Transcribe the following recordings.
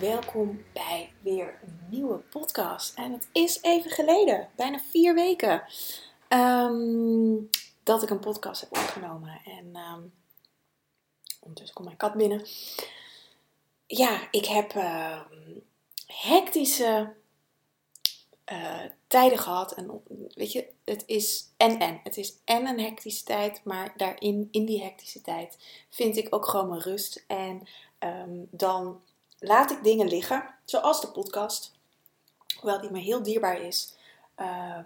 welkom bij weer een nieuwe podcast. En het is even geleden, bijna vier weken, ehm, dat ik een podcast heb opgenomen. En um, ondertussen komt mijn kat binnen. Ja, ik heb uh, hectische uh, tijden gehad. En weet je, het is en en. Het is en een hectische tijd, maar daarin, in die hectische tijd, vind ik ook gewoon mijn rust. En dan laat ik dingen liggen, zoals de podcast, hoewel die me heel dierbaar is. Uh,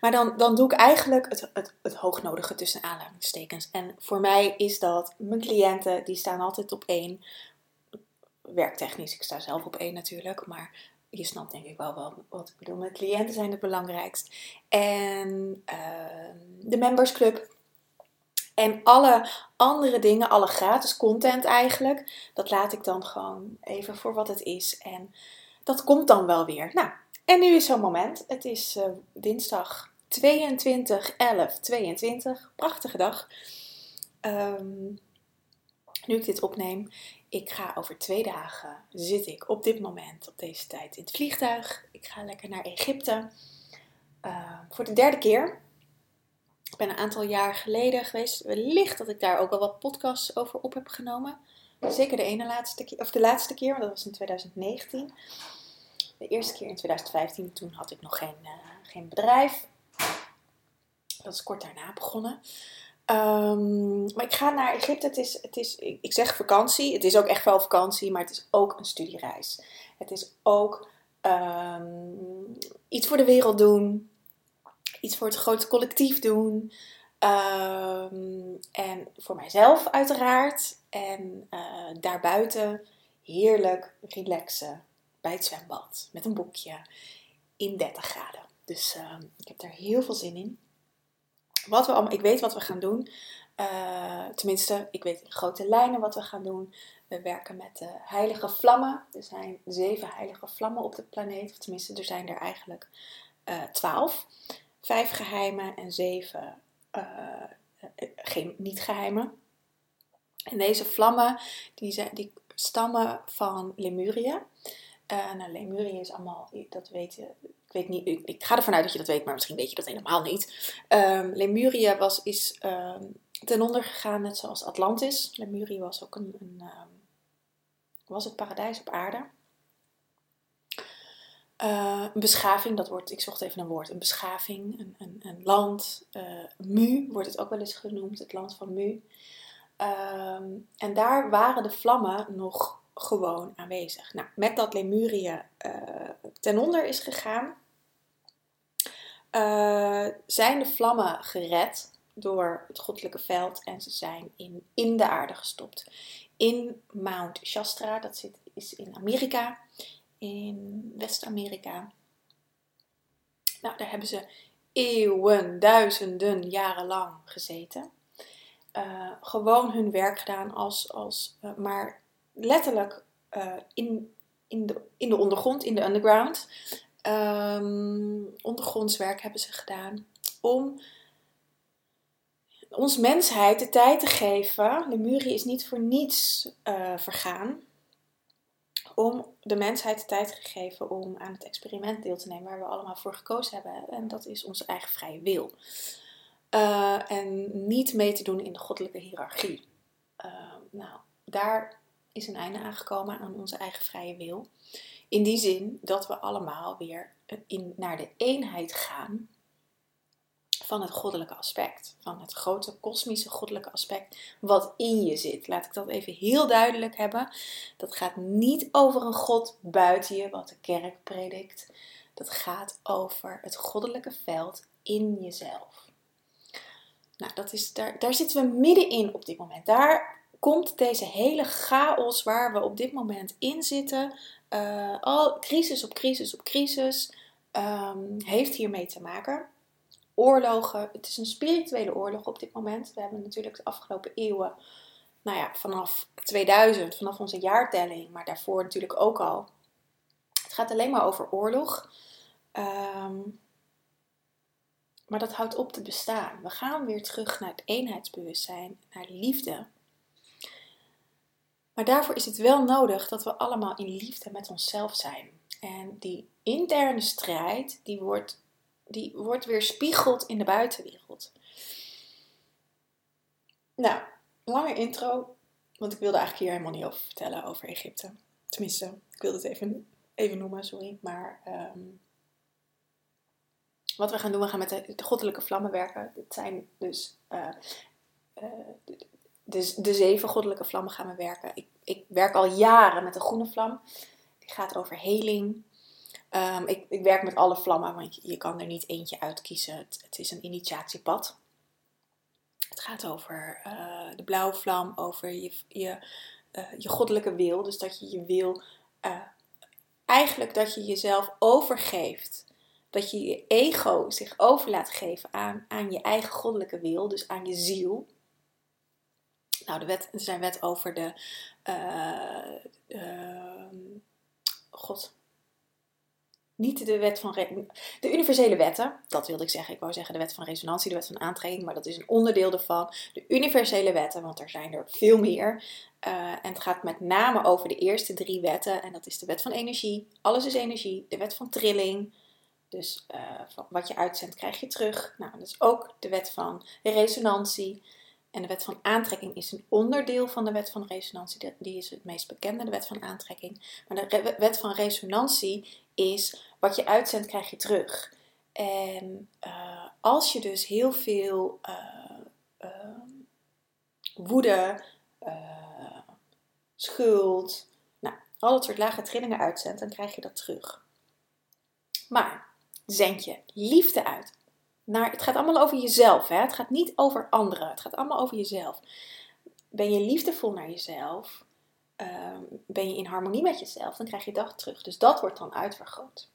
maar dan, dan doe ik eigenlijk het, het, het hoognodige tussen aanhalingstekens. En voor mij is dat, mijn cliënten, die staan altijd op één. Werktechnisch, ik sta zelf op één natuurlijk, maar je snapt denk ik wel, wel wat ik bedoel. Mijn cliënten zijn het belangrijkst. En uh, de membersclub en alle andere dingen, alle gratis content eigenlijk, dat laat ik dan gewoon even voor wat het is. En dat komt dan wel weer. Nou, en nu is zo'n moment. Het is uh, dinsdag 22, 11, 22. Prachtige dag. Um, nu ik dit opneem, ik ga over twee dagen, zit ik op dit moment, op deze tijd, in het vliegtuig. Ik ga lekker naar Egypte. Uh, voor de derde keer. Ik ben een aantal jaar geleden geweest. Wellicht dat ik daar ook al wat podcasts over op heb genomen. Zeker de ene laatste keer, of de laatste keer, want dat was in 2019. De eerste keer in 2015, toen had ik nog geen, uh, geen bedrijf. Dat is kort daarna begonnen. Um, maar ik ga naar Egypte. Het is, het is, ik zeg vakantie. Het is ook echt wel vakantie, maar het is ook een studiereis. Het is ook um, iets voor de wereld doen iets voor het grote collectief doen. Um, en voor mijzelf uiteraard. En uh, daarbuiten heerlijk relaxen bij het zwembad. Met een boekje in 30 graden. Dus uh, ik heb daar heel veel zin in. Wat we allemaal, ik weet wat we gaan doen. Uh, tenminste, ik weet in grote lijnen wat we gaan doen. We werken met de heilige vlammen. Er zijn zeven heilige vlammen op de planeet. Of tenminste, er zijn er eigenlijk twaalf vijf geheimen en zeven uh, geen, niet geheimen. En deze vlammen die, zijn, die stammen van Lemuria. Uh, nou, Lemuria is allemaal, dat weet ik weet niet, ik, ga ervan uit dat je dat weet, maar misschien weet je dat helemaal niet. Um, Lemuria was, is um, ten onder gegaan, net zoals Atlantis. Lemuria was ook een, een um, was het paradijs op aarde. Uh, een beschaving, dat wordt, ik zocht even een woord, een beschaving, een, een, een land. Uh, Mu wordt het ook wel eens genoemd, het land van Mu. Uh, en daar waren de vlammen nog gewoon aanwezig. Nou, met dat Lemurie uh, ten onder is gegaan, zijn de vlammen gered door het goddelijke veld en ze zijn in, in de aarde gestopt. In Mount Shastra, dat zit, is in Amerika in West-Amerika. Nou, daar hebben ze eeuwen, duizenden jaren lang gezeten. Uh, gewoon hun werk gedaan als, als uh, maar letterlijk uh, in, in, de, in de ondergrond, in de underground. Um, ondergronds werk hebben ze gedaan om ons mensheid de tijd te geven. Lemurie is niet voor niets vergaan om de mensheid de tijd gegeven om aan het experiment deel te nemen waar we allemaal voor gekozen hebben. En dat is onze eigen vrije wil. Uh, en niet mee te doen in de goddelijke hiërarchie. Uh, nou, daar is een einde aangekomen aan onze eigen vrije wil. In die zin dat we allemaal weer in, naar de eenheid gaan van het goddelijke aspect. Van het grote kosmische goddelijke aspect wat in je zit. Laat ik dat even heel duidelijk hebben. Dat gaat niet over een God buiten je, wat de kerk predikt. Dat gaat over het goddelijke veld in jezelf. Nou, dat is, daar, daar zitten we middenin op dit moment. Daar komt deze hele chaos waar we op dit moment in zitten. Uh, al crisis op crisis op crisis. Um, heeft hiermee te maken. Oorlogen, het is een spirituele oorlog op dit moment. We hebben natuurlijk de afgelopen eeuwen, nou ja, vanaf 2000, vanaf onze jaartelling, maar daarvoor natuurlijk ook al. Het gaat alleen maar over oorlog. Um, maar dat houdt op te bestaan. We gaan weer terug naar het eenheidsbewustzijn, naar liefde. Maar daarvoor is het wel nodig dat we allemaal in liefde met onszelf zijn. En die interne strijd, die wordt, die wordt weer spiegeld in de buitenwereld. Nou, lange intro, want ik wilde eigenlijk hier helemaal niet over vertellen, over Egypte. Tenminste, ik wilde het even, even noemen, sorry. Maar um, wat we gaan doen, we gaan met de, goddelijke vlammen werken. Dat zijn dus uh, de, de, zeven goddelijke vlammen gaan we werken. Ik, ik werk al jaren met een groene vlam. Die gaat over heling. Um, ik, ik, werk met alle vlammen, want je, kan er niet eentje uitkiezen. Het, het is een initiatiepad. Het gaat over uh, de blauwe vlam, over je, je, uh, je goddelijke wil. Dus dat je je wil, uh, eigenlijk dat je jezelf overgeeft dat je je ego zich over laat geven aan, aan je eigen goddelijke wil, dus aan je ziel. Nou, de wet, er zijn wet over de. Uh, God. Niet de wet van. De universele wetten, dat wilde ik zeggen. Ik wou zeggen de wet van resonantie, de wet van aantrekking, maar dat is een onderdeel ervan. De universele wetten, want er zijn er veel meer. Uh, en het gaat met name over de eerste drie wetten. En dat is de wet van energie. Alles is energie. De wet van trilling dus uh, wat je uitzendt krijg je terug. Nou, dat is ook de wet van resonantie. En de wet van aantrekking is een onderdeel van de wet van resonantie. Die is het meest bekende, de wet van aantrekking. Maar de wet van resonantie is wat je uitzendt krijg je terug. En uh, als je dus heel veel uh, woede, schuld, nou, al dat soort lage trillingen uitzendt, dan krijg je dat terug. Maar zend je liefde uit. Naar, het gaat allemaal over jezelf. Hè? Het gaat niet over anderen. Het gaat allemaal over jezelf. Ben je liefdevol naar jezelf? Ehm, ben je in harmonie met jezelf? Dan krijg je dat terug. Dus dat wordt dan uitvergroot.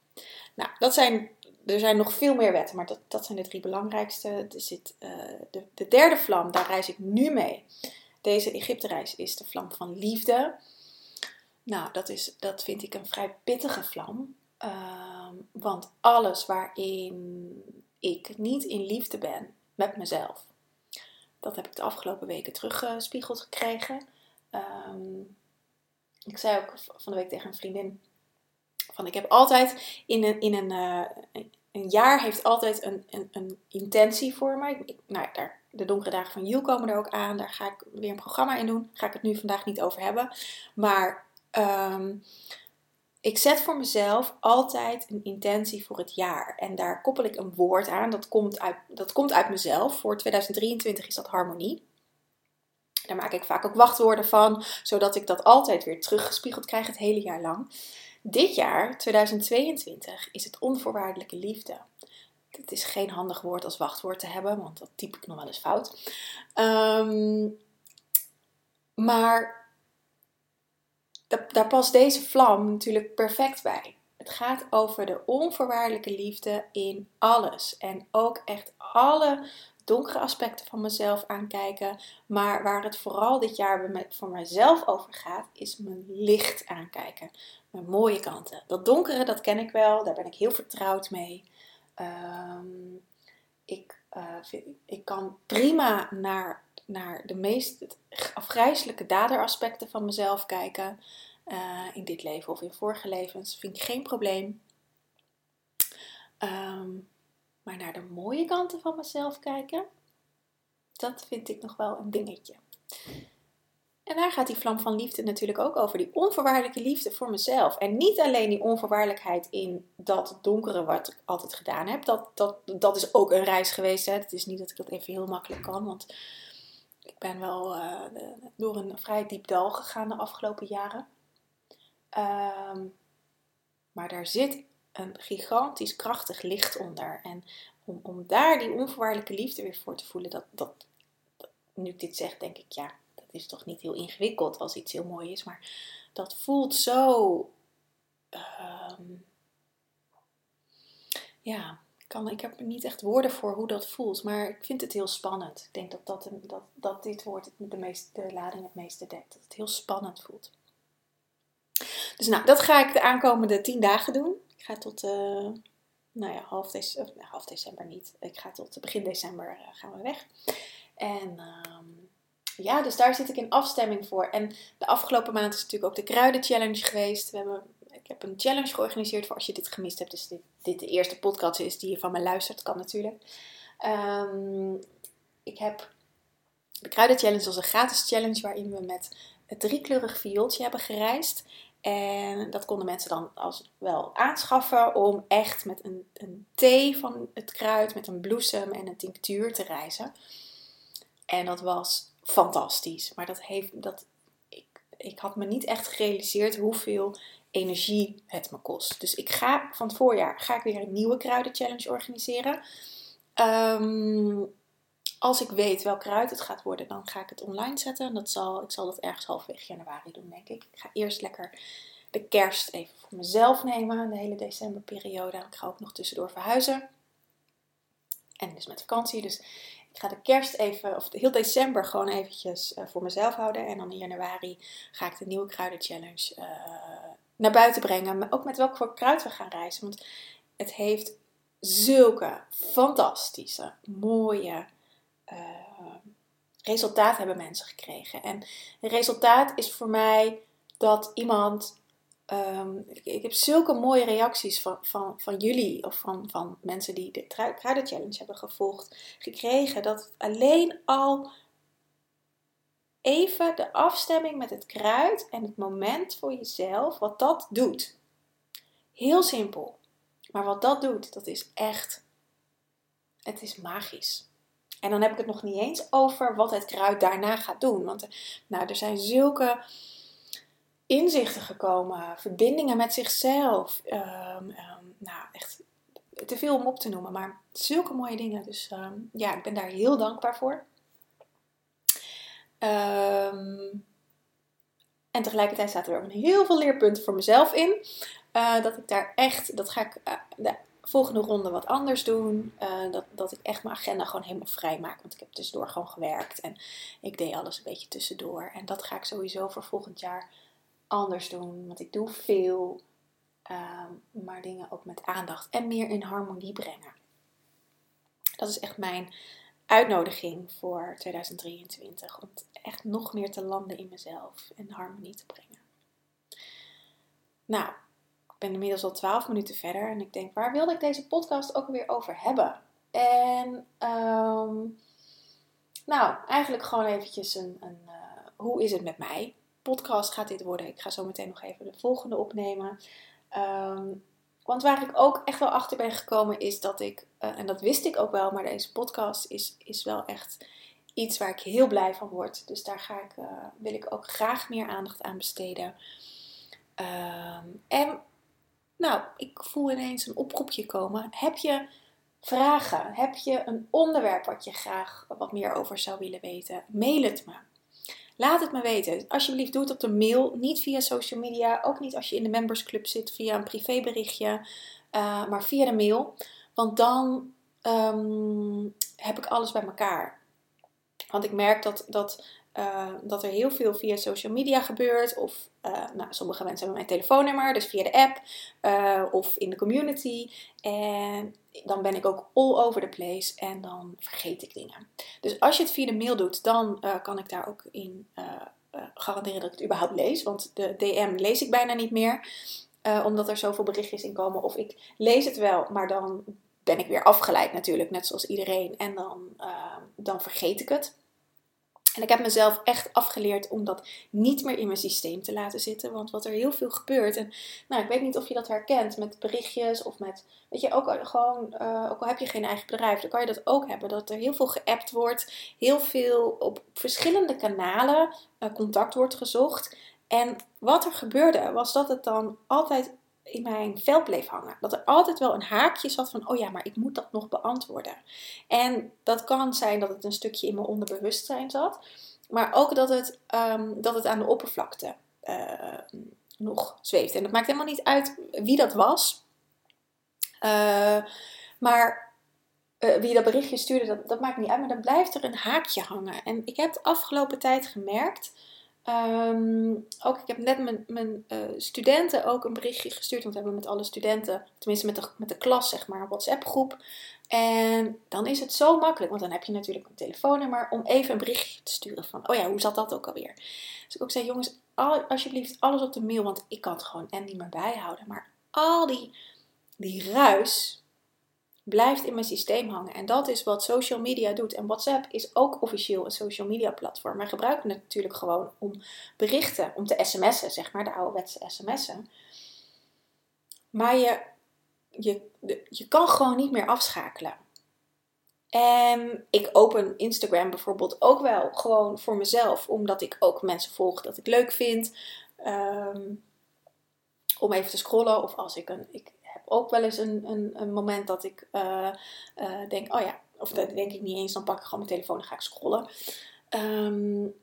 Nou, dat zijn, er zijn nog veel meer wetten, maar dat, dat zijn de drie belangrijkste. Er zit, uh, de, de derde vlam, daar reis ik nu mee. Deze Egypte-reis is de vlam van liefde. Nou, dat, is, dat vind ik een vrij pittige vlam. Ehm, want alles waarin ik niet in liefde ben met mezelf, dat heb ik de afgelopen weken teruggespiegeld gekregen. Ehm, ik zei ook van de week tegen een vriendin: van ik heb altijd in een, in een, uh, een jaar heeft altijd een, een, een intentie voor me. Ik, nou, daar, de donkere dagen van Jules komen er ook aan. Daar ga ik weer een programma in doen. Ga ik het nu vandaag niet over hebben. Maar um, ik zet voor mezelf altijd een intentie voor het jaar. En daar koppel ik een woord aan. Dat komt uit, dat komt uit mezelf. Voor 2023 is dat harmonie. Daar maak ik vaak ook wachtwoorden van, zodat ik dat altijd weer teruggespiegeld krijg het hele jaar lang. Dit jaar, 2022, is het onvoorwaardelijke liefde. Het is geen handig woord als wachtwoord te hebben, want dat typ ik nog wel eens fout. Um, maar daar past deze vlam natuurlijk perfect bij. Het gaat over de onvoorwaardelijke liefde in alles. En ook echt alle donkere aspecten van mezelf aankijken. Maar waar het vooral dit jaar voor mezelf over gaat, is mijn licht aankijken. Mijn mooie kanten. Dat donkere, dat ken ik wel. Daar ben ik heel vertrouwd mee. Um, ik, vind, ik kan prima naar naar de meest afgrijzelijke daderaspecten van mezelf kijken. Uh, in dit leven of in vorige levens. Vind ik geen probleem. Um, maar naar de mooie kanten van mezelf kijken, dat vind ik nog wel een dingetje. En daar gaat die vlam van liefde natuurlijk ook over. Die onvoorwaardelijke liefde voor mezelf. En niet alleen die onvoorwaardelijkheid in dat donkere wat ik altijd gedaan heb. Dat, dat, dat is ook een reis geweest. Hè. Het is niet dat ik dat even heel makkelijk kan. Want ik ben wel uh, door een vrij diep dal gegaan de afgelopen jaren. Um, maar daar zit een gigantisch krachtig licht onder. En om, om daar die onvoorwaardelijke liefde weer voor te voelen, dat, dat, nu ik dit zeg, denk ik, ja, dat is toch niet heel ingewikkeld als iets heel mooi is. Maar dat voelt zo. Um, ja, kan, ik heb er niet echt woorden voor hoe dat voelt, maar ik vind het heel spannend. Ik denk dat, dat, dat, dat dit woord de, meeste, de lading het meeste dekt. Dat het heel spannend voelt. Dus nou, dat ga ik de aankomende tien dagen doen. Ik ga tot, uh, nou ja, half, december, nou, half december niet. Ik ga tot begin december uh, gaan we weg. En uh, ja, dus daar zit ik in afstemming voor. En de afgelopen maand is natuurlijk ook de kruiden challenge geweest. We hebben, ik heb een challenge georganiseerd voor als je dit gemist hebt. Dus dit, dit de eerste podcast is die je van me luistert, kan natuurlijk. Um, ik heb de kruiden challenge als een gratis challenge waarin we met het driekleurig viooltje hebben gereisd. En dat konden mensen dan als wel aanschaffen om echt met een, een thee van het kruid, met een bloesem en een tinctuur te reizen. En dat was fantastisch. Maar dat heeft, dat, ik, ik had me niet echt gerealiseerd hoeveel energie het me kost. Dus ik ga van het voorjaar ga ik weer een nieuwe kruiden challenge organiseren. Um, als ik weet welk kruid het gaat worden, dan ga ik het online zetten. En dat zal, ik zal dat ergens halfweg januari doen, denk ik. Ik ga eerst lekker de kerst even voor mezelf nemen, de hele decemberperiode. Ik ga ook nog tussendoor verhuizen. En dus met vakantie. Dus ik ga de kerst even, of heel december gewoon eventjes uh, voor mezelf houden. En dan in januari ga ik de nieuwe kruiden challenge uh, naar buiten brengen. Maar ook met welk voor kruid we gaan reizen. Want het heeft zulke fantastische, mooie uh, resultaat hebben mensen gekregen. En resultaat is voor mij dat iemand. Um, ik, heb zulke mooie reacties van, van, van jullie of van, van mensen die de Kruiden Challenge hebben gevolgd, gekregen. Dat alleen al even de afstemming met het kruid en het moment voor jezelf, wat dat doet. Heel simpel. Maar wat dat doet, dat is echt. Het is magisch. En dan heb ik het nog niet eens over wat het kruid daarna gaat doen. Want nou, er zijn zulke inzichten gekomen, verbindingen met zichzelf. Um, um, nou, echt te veel om op te noemen, maar zulke mooie dingen. Dus um, ja, ik ben daar heel dankbaar voor. en tegelijkertijd zaten er ook heel veel leerpunten voor mezelf in. Uh, dat ik daar echt, dat ga ik de volgende ronde wat anders doen. Uh, dat, dat ik echt mijn agenda gewoon helemaal vrij maak. Want ik heb tussendoor gewoon gewerkt. En ik deed alles een beetje tussendoor. En dat ga ik sowieso voor volgend jaar anders doen. Want ik doe veel. Uh, maar dingen ook met aandacht. En meer in harmonie brengen. Dat is echt mijn uitnodiging voor 2023. Om echt nog meer te landen in mezelf. En harmonie te brengen. Nou, ben inmiddels al 12 minuten verder en ik denk, waar wilde ik deze podcast ook weer over hebben? En um, nou, eigenlijk gewoon eventjes een, een uh, hoe is het met mij? Podcast gaat dit worden. Ik ga zo meteen nog even de volgende opnemen. Um, want waar ik ook echt wel achter ben gekomen is dat ik, uh, en dat wist ik ook wel, maar deze podcast is, is wel echt iets waar ik heel blij van word. Dus daar ga ik, uh, wil ik ook graag meer aandacht aan besteden. Um, en nou, ik voel ineens een oproepje komen. Heb je vragen? Heb je een onderwerp wat je graag wat meer over zou willen weten? Mail het me. Laat het me weten. Alsjeblieft, doe het op de mail. Niet via social media. Ook niet als je in de membersclub zit via een privéberichtje. Uh, maar via de mail. Want dan um, heb ik alles bij elkaar. Want ik merk dat, dat uh, dat er heel veel via social media gebeurt. Of uh, nou, sommige mensen hebben mijn telefoonnummer, dus via de app uh, of in de community. En dan ben ik ook all over the place en dan vergeet ik dingen. Dus als je het via de mail doet, dan kan ik daar ook in garanderen dat ik het überhaupt lees. Want de DM lees ik bijna niet meer, omdat er zoveel berichtjes in komen. Of ik lees het wel, maar dan ben ik weer afgeleid natuurlijk, net zoals iedereen. En dan, dan vergeet ik het. En ik heb mezelf echt afgeleerd om dat niet meer in mijn systeem te laten zitten. Want wat er heel veel gebeurt. En nou, ik weet niet of je dat herkent met berichtjes of met. Weet je, ook gewoon. Uh, ook al heb je geen eigen bedrijf, dan kan je dat ook hebben. Dat er heel veel geappt wordt. Heel veel op verschillende kanalen uh, contact wordt gezocht. En wat er gebeurde, was dat het dan altijd in mijn vel bleef hangen. Dat er altijd wel een haakje zat van, oh ja, maar ik moet dat nog beantwoorden. En dat kan zijn dat het een stukje in mijn onderbewustzijn zat. Maar ook dat het, um, dat het aan de oppervlakte uh, nog zweeft. En dat maakt helemaal niet uit wie dat was. Uh, maar uh, wie dat berichtje stuurde, dat, dat maakt niet uit. Maar dan blijft er een haakje hangen. En ik heb de afgelopen tijd gemerkt Um, ook, ik heb net mijn, mijn uh, studenten ook een berichtje gestuurd. Want we hebben met alle studenten, tenminste met de, met de klas, zeg maar, een WhatsApp groep. En dan is het zo makkelijk, want dan heb je natuurlijk een telefoonnummer om even een berichtje te sturen van, oh ja, hoe zat dat ook alweer? Dus ik ook zei, jongens, al, alsjeblieft alles op de mail, want ik kan het gewoon en niet meer bijhouden. Maar al die, die ruis, blijft in mijn systeem hangen. En dat is wat social media doet. En WhatsApp is ook officieel een social media platform. Maar gebruiken het natuurlijk gewoon om berichten, om te sms'en, zeg maar, de ouderwetse sms'en. Maar je, je, je kan gewoon niet meer afschakelen. En ik open Instagram bijvoorbeeld ook wel gewoon voor mezelf, omdat ik ook mensen volg dat ik leuk vind. Um, om even te scrollen. Of als ik een. Ik ook wel eens een, een, een moment dat ik uh, uh, denk, oh ja, of dat denk ik niet eens, dan pak ik gewoon mijn telefoon en ga ik scrollen. Um,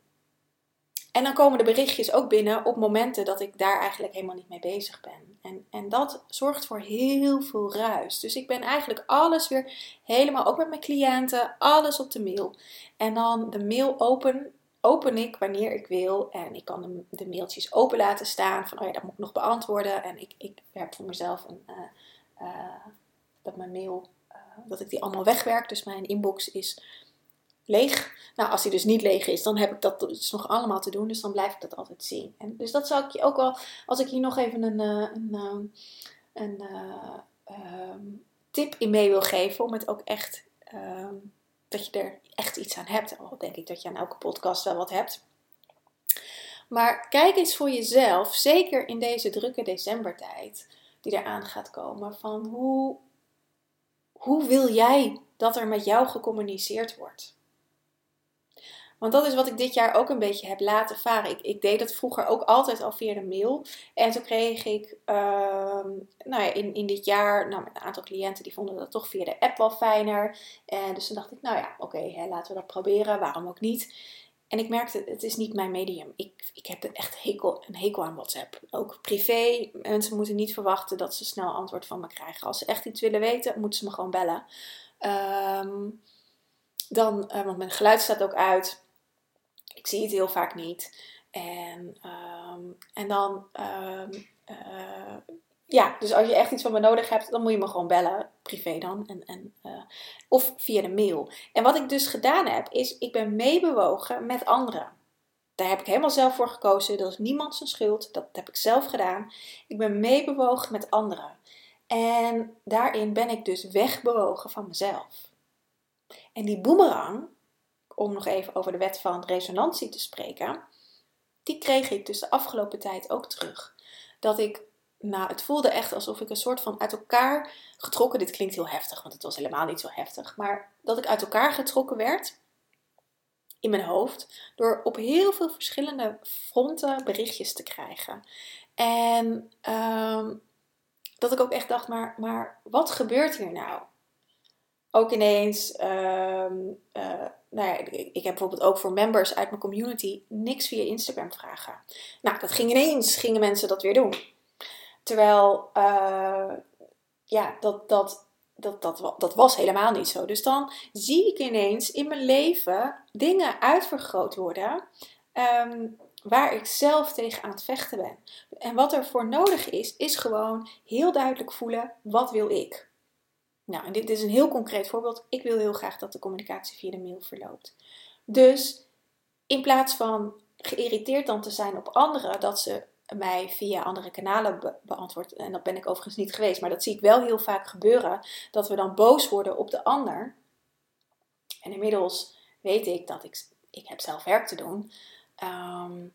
en dan komen de berichtjes ook binnen op momenten dat ik daar eigenlijk helemaal niet mee bezig ben. En, en dat zorgt voor heel veel ruis. Dus ik ben eigenlijk alles weer helemaal, ook met mijn cliënten, alles op de mail. En dan de mail open open ik wanneer ik wil. En ik kan de, de, mailtjes open laten staan. Van, oh ja, dat moet ik nog beantwoorden. En ik, ik heb voor mezelf een, uh, dat mijn mail, uh, dat ik die allemaal wegwerk. Dus mijn inbox is leeg. Nou, als die dus niet leeg is, dan heb ik dat dus nog allemaal te doen. Dus dan blijf ik dat altijd zien. En dus dat zou ik je ook wel, als ik hier nog even een, een, een, um, tip in mee wil geven. Om het ook echt... Um, dat je er echt iets aan hebt. Al denk ik dat je aan elke podcast wel wat hebt. Maar kijk eens voor jezelf, zeker in deze drukke decembertijd die eraan gaat komen, van hoe, hoe wil jij dat er met jou gecommuniceerd wordt? Want dat is wat ik dit jaar ook een beetje heb laten varen. Ik, ik deed dat vroeger ook altijd al via de mail. En toen kreeg ik uh, nou ja, in, in dit jaar nou, een aantal cliënten die vonden dat toch via de app wel fijner. En dus toen dacht ik, nou ja, oké, laten we dat proberen. Waarom ook niet? En ik merkte, het is niet mijn medium. Ik, ik heb echt hekel, een hekel aan WhatsApp. Ook privé. Mensen moeten niet verwachten dat ze snel antwoord van me krijgen. Als ze echt iets willen weten, moeten ze me gewoon bellen. Um, dan, uh, want mijn geluid staat ook uit. Ik zie het heel vaak niet. En, um, en dan, um, uh, ja, dus als je echt iets van me nodig hebt, dan moet je me gewoon bellen, privé dan, en, en, uh, of via de mail. En wat ik dus gedaan heb, is ik ben meebewogen met anderen. Daar heb ik helemaal zelf voor gekozen. Dat is niemand zijn schuld. Dat heb ik zelf gedaan. Ik ben meebewogen met anderen. En daarin ben ik dus wegbewogen van mezelf. En die boemerang, om nog even over de wet van resonantie te spreken, die kreeg ik dus de afgelopen tijd ook terug. Dat ik, nou, het voelde echt alsof ik een soort van uit elkaar getrokken, dit klinkt heel heftig, want het was helemaal niet zo heftig, maar dat ik uit elkaar getrokken werd in mijn hoofd door op heel veel verschillende fronten berichtjes te krijgen. En um, dat ik ook echt dacht, maar, maar wat gebeurt hier nou? Ook ineens um, uh, nou ja, ik, heb bijvoorbeeld ook voor members uit mijn community niks via Instagram vragen. Nou, dat ging ineens, gingen mensen dat weer doen. Terwijl, uh, ja, dat, dat, dat, dat, dat was helemaal niet zo. Dus dan zie ik ineens in mijn leven dingen uitvergroot worden um, waar ik zelf tegen aan het vechten ben. En wat er voor nodig is, is gewoon heel duidelijk voelen, wat wil ik? Nou, en dit is een heel concreet voorbeeld. Ik wil heel graag dat de communicatie via de mail verloopt. Dus in plaats van geïrriteerd dan te zijn op anderen dat ze mij via andere kanalen be beantwoord, en dat ben ik overigens niet geweest, maar dat zie ik wel heel vaak gebeuren, dat we dan boos worden op de ander. En inmiddels weet ik dat ik ik heb zelf werk te doen. Ehm,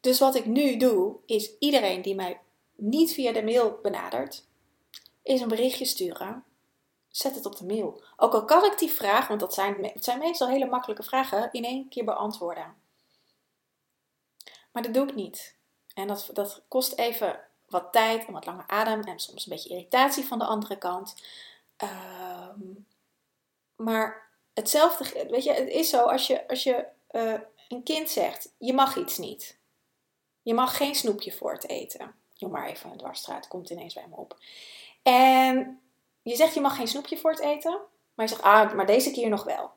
dus wat ik nu doe, is iedereen die mij niet via de mail benadert, is een berichtje sturen. Zet het op de mail. Ook al kan ik die vraag, want dat zijn, het zijn meestal hele makkelijke vragen, in één keer beantwoorden. Maar dat doe ik niet. En dat, dat kost even wat tijd en wat lange adem en soms een beetje irritatie van de andere kant. Ehm, maar hetzelfde, weet je, het is zo als je, als je uh, een kind zegt: je mag iets niet. Je mag geen snoepje voor het eten. Noem maar even een dwarsstraat, komt ineens bij me op. En je zegt: je mag geen snoepje voor het eten. Maar je zegt: ah, maar deze keer nog wel.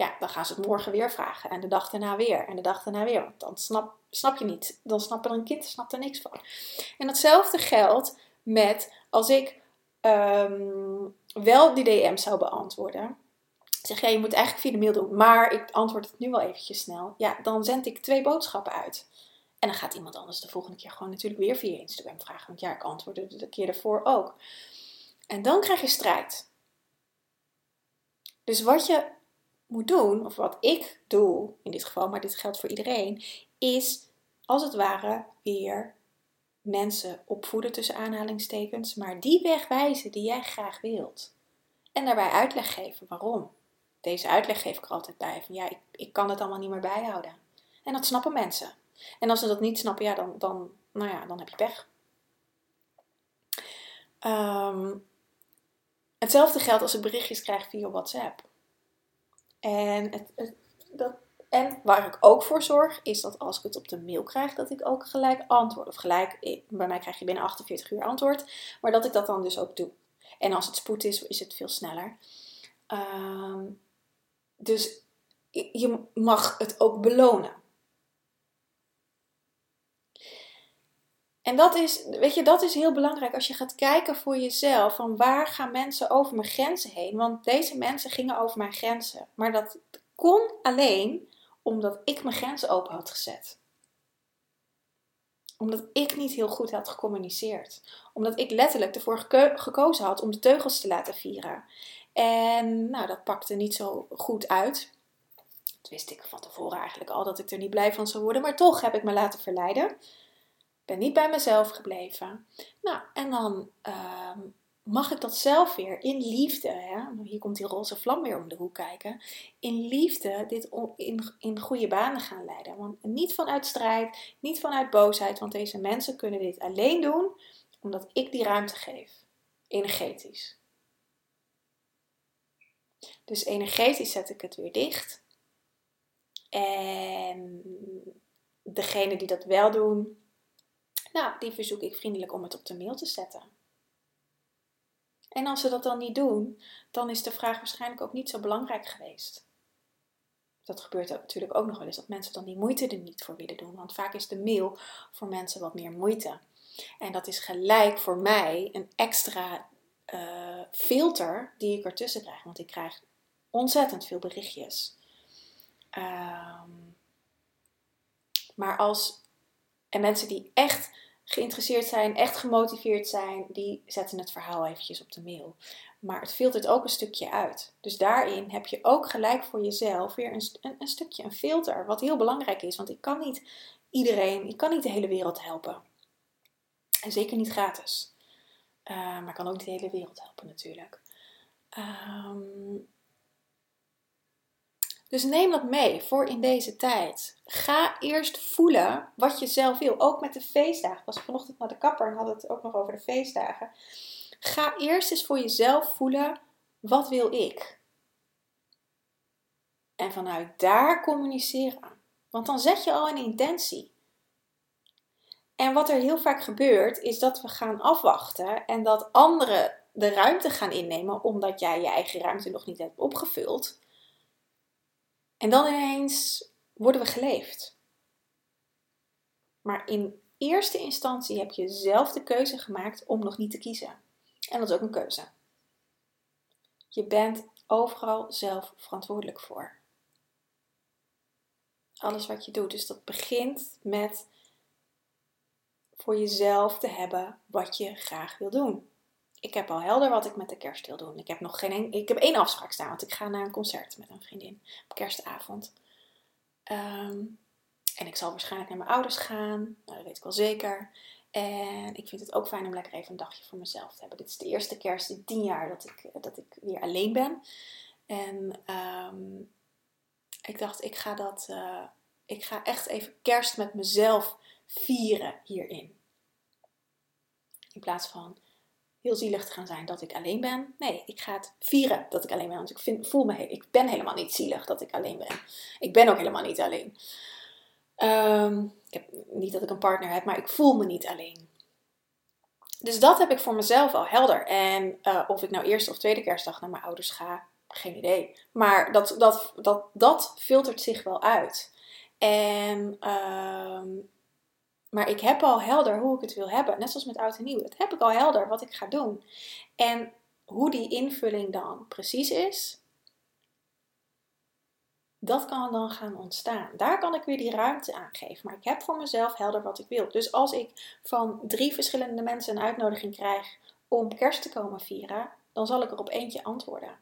Ja, dan gaan ze het morgen weer vragen. En de dag daarna weer. En de dag daarna weer. Want dan snap, snap je niet. Dan snapt er een kind snapt er niks van. En datzelfde geldt met als ik ehm, wel die DM zou beantwoorden zeg, ja, je moet eigenlijk via de mail doen, maar ik antwoord het nu wel eventjes snel. Ja, dan zend ik twee boodschappen uit. En dan gaat iemand anders de volgende keer gewoon natuurlijk weer via Instagram vragen. Want ja, ik antwoordde de keer daarvoor ook. En dan krijg je strijd. Dus wat je moet doen, of wat ik doe in dit geval, maar dit geldt voor iedereen, is als het ware weer mensen opvoeden tussen aanhalingstekens, maar die weg wijzen die jij graag wilt. En daarbij uitleg geven waarom deze uitleg geef ik er altijd bij. Van ja, ik, ik kan het allemaal niet meer bijhouden. En dat snappen mensen. En als ze dat niet snappen, ja, dan, dan, nou ja, dan heb je pech. Ehm, hetzelfde geldt als ik berichtjes krijg via WhatsApp. En, het, en waar ik ook voor zorg, is dat als ik het op de mail krijg, dat ik ook gelijk antwoord. Of gelijk, bij mij krijg je binnen 48 uur antwoord. Maar dat ik dat dan dus ook doe. En als het spoed is, is het veel sneller. Um, dus je mag het ook belonen. En dat is, weet je, dat is heel belangrijk als je gaat kijken voor jezelf van waar gaan mensen over mijn grenzen heen. Want deze mensen gingen over mijn grenzen. Maar dat kon alleen omdat ik mijn grenzen open had gezet. Omdat ik niet heel goed had gecommuniceerd. Omdat ik letterlijk ervoor gekozen had om de teugels te laten vieren. En nou, dat pakte niet zo goed uit. Dat wist ik van tevoren eigenlijk al dat ik er niet blij van zou worden. Maar toch heb ik me laten verleiden. Ben niet bij mezelf gebleven. Nou, en dan ehm, mag ik dat zelf weer in liefde. Hè? Hier komt die roze vlam weer om de hoek kijken. In liefde dit in, in goede banen gaan leiden. Want niet vanuit strijd, niet vanuit boosheid. Want deze mensen kunnen dit alleen doen omdat ik die ruimte geef. Energetisch. Dus energetisch zet ik het weer dicht. En degene die dat wel doen, nou, die verzoek ik vriendelijk om het op de mail te zetten. En als ze dat dan niet doen, dan is de vraag waarschijnlijk ook niet zo belangrijk geweest. Dat gebeurt natuurlijk ook nog wel eens, dat mensen dan die moeite er niet voor willen doen. Want vaak is de mail voor mensen wat meer moeite. En dat is gelijk voor mij een extra uh, filter die ik ertussen krijg. Want ik krijg ontzettend veel berichtjes. Ehm, maar als. En mensen die echt geïnteresseerd zijn, echt gemotiveerd zijn, die zetten het verhaal eventjes op de mail. Maar het filtert ook een stukje uit. Dus daarin heb je ook gelijk voor jezelf weer een, een, een stukje, een filter. Wat heel belangrijk is. Want ik kan niet iedereen, ik kan niet de hele wereld helpen. En zeker niet gratis. Uh, maar kan ook niet de hele wereld helpen natuurlijk. Um, dus neem dat mee voor in deze tijd. Ga eerst voelen wat je zelf wil. Ook met de feestdagen. Ik was vanochtend naar de kapper en had het ook nog over de feestdagen. Ga eerst eens voor jezelf voelen: wat wil ik? En vanuit daar communiceren. Want dan zet je al een intentie. En wat er heel vaak gebeurt, is dat we gaan afwachten en dat anderen de ruimte gaan innemen omdat jij je eigen ruimte nog niet hebt opgevuld. En dan ineens worden we geleefd. Maar in eerste instantie heb je zelf de keuze gemaakt om nog niet te kiezen. En dat is ook een keuze. Je bent overal zelf verantwoordelijk voor. Alles wat je doet. Dus dat begint met voor jezelf te hebben wat je graag wil doen. Ik heb al helder wat ik met de kerst wil doen. Ik heb nog geen ik heb één afspraak staan, want ik ga naar een concert met een vriendin op kerstavond. Ehm, en ik zal waarschijnlijk naar mijn ouders gaan, nou, dat weet ik wel zeker. En ik vind het ook fijn om lekker even een dagje voor mezelf te hebben. Dit is de eerste kerst in tien jaar dat ik, dat ik weer alleen ben. En ehm, ik dacht, ik ga dat, uh, ik ga echt even kerst met mezelf vieren hierin. In plaats van heel zielig te gaan zijn dat ik alleen ben. Nee, ik ga het vieren dat ik alleen ben. Want ik voel me, ik ben helemaal niet zielig dat ik alleen ben. Ik ben ook helemaal niet alleen. Um, ik heb niet dat ik een partner heb, maar ik voel me niet alleen. Dus dat heb ik voor mezelf al helder. En uh, of ik nou eerste of tweede kerstdag naar mijn ouders ga, geen idee. Maar dat, dat, dat, dat filtert zich wel uit. En uh, maar ik heb al helder hoe ik het wil hebben. Net zoals met oud en nieuw. Dat heb ik al helder wat ik ga doen. En hoe die invulling dan precies is, dat kan dan gaan ontstaan. Daar kan ik weer die ruimte aan geven. Maar ik heb voor mezelf helder wat ik wil. Dus als ik van drie verschillende mensen een uitnodiging krijg om kerst te komen vieren, dan zal ik er op eentje antwoorden.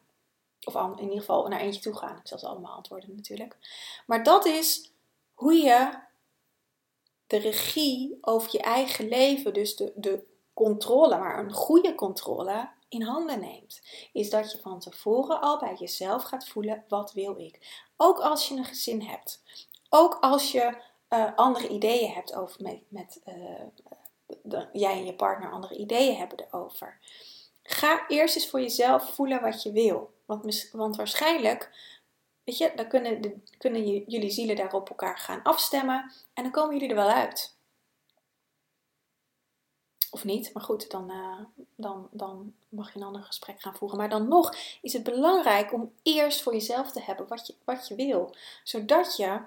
Of in ieder geval naar eentje toe gaan. Ik zal ze allemaal antwoorden natuurlijk. Maar dat is hoe je de regie over je eigen leven, dus de, de controle, maar een goede controle, in handen neemt. Is dat je van tevoren al bij jezelf gaat voelen: wat wil ik? Ook als je een gezin hebt. Ook als je uh, andere ideeën hebt over met, met uh, jij en je partner andere ideeën hebben erover. Ga eerst eens voor jezelf voelen wat je wil. Want, want waarschijnlijk Weet je, dan kunnen, kunnen jullie zielen daar op elkaar gaan afstemmen en dan komen jullie er wel uit. Of niet, maar goed, dan, uh, dan, dan mag je een ander gesprek gaan voeren. Maar dan nog is het belangrijk om eerst voor jezelf te hebben wat je, wat je wil. Zodat je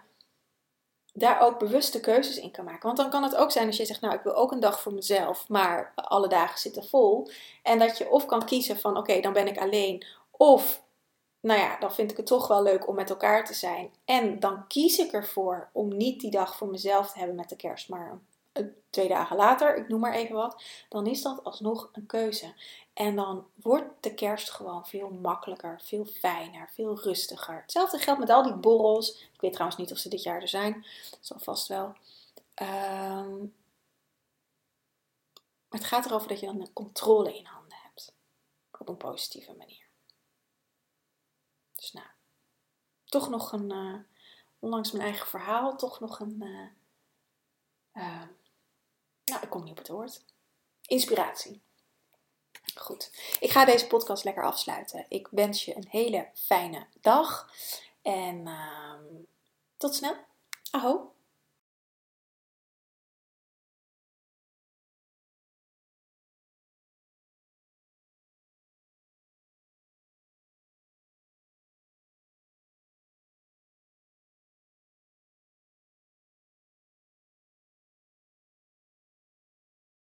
daar ook bewuste keuzes in kan maken. Want dan kan het ook zijn als je zegt, nou ik wil ook een dag voor mezelf, maar alle dagen zitten vol. En dat je of kan kiezen van oké, dan ben ik alleen. Of nou ja, dan vind ik het toch wel leuk om met elkaar te zijn. En dan kies ik ervoor om niet die dag voor mezelf te hebben met de kerst, maar twee dagen later, ik noem maar even wat, dan is dat alsnog een keuze. En dan wordt de kerst gewoon veel makkelijker, veel fijner, veel rustiger. Hetzelfde geldt met al die borrels. Ik weet trouwens niet of ze dit jaar er zijn. Dat vast wel. Um, het gaat erover dat je dan een controle in handen hebt. Op een positieve manier. Dus nou, toch nog een, uh, ondanks mijn eigen verhaal, toch nog een, uh, uh, nou, ik kom niet op het woord, inspiratie. Goed, ik ga deze podcast lekker afsluiten. Ik wens je een hele fijne dag en ehm, tot snel. Aho.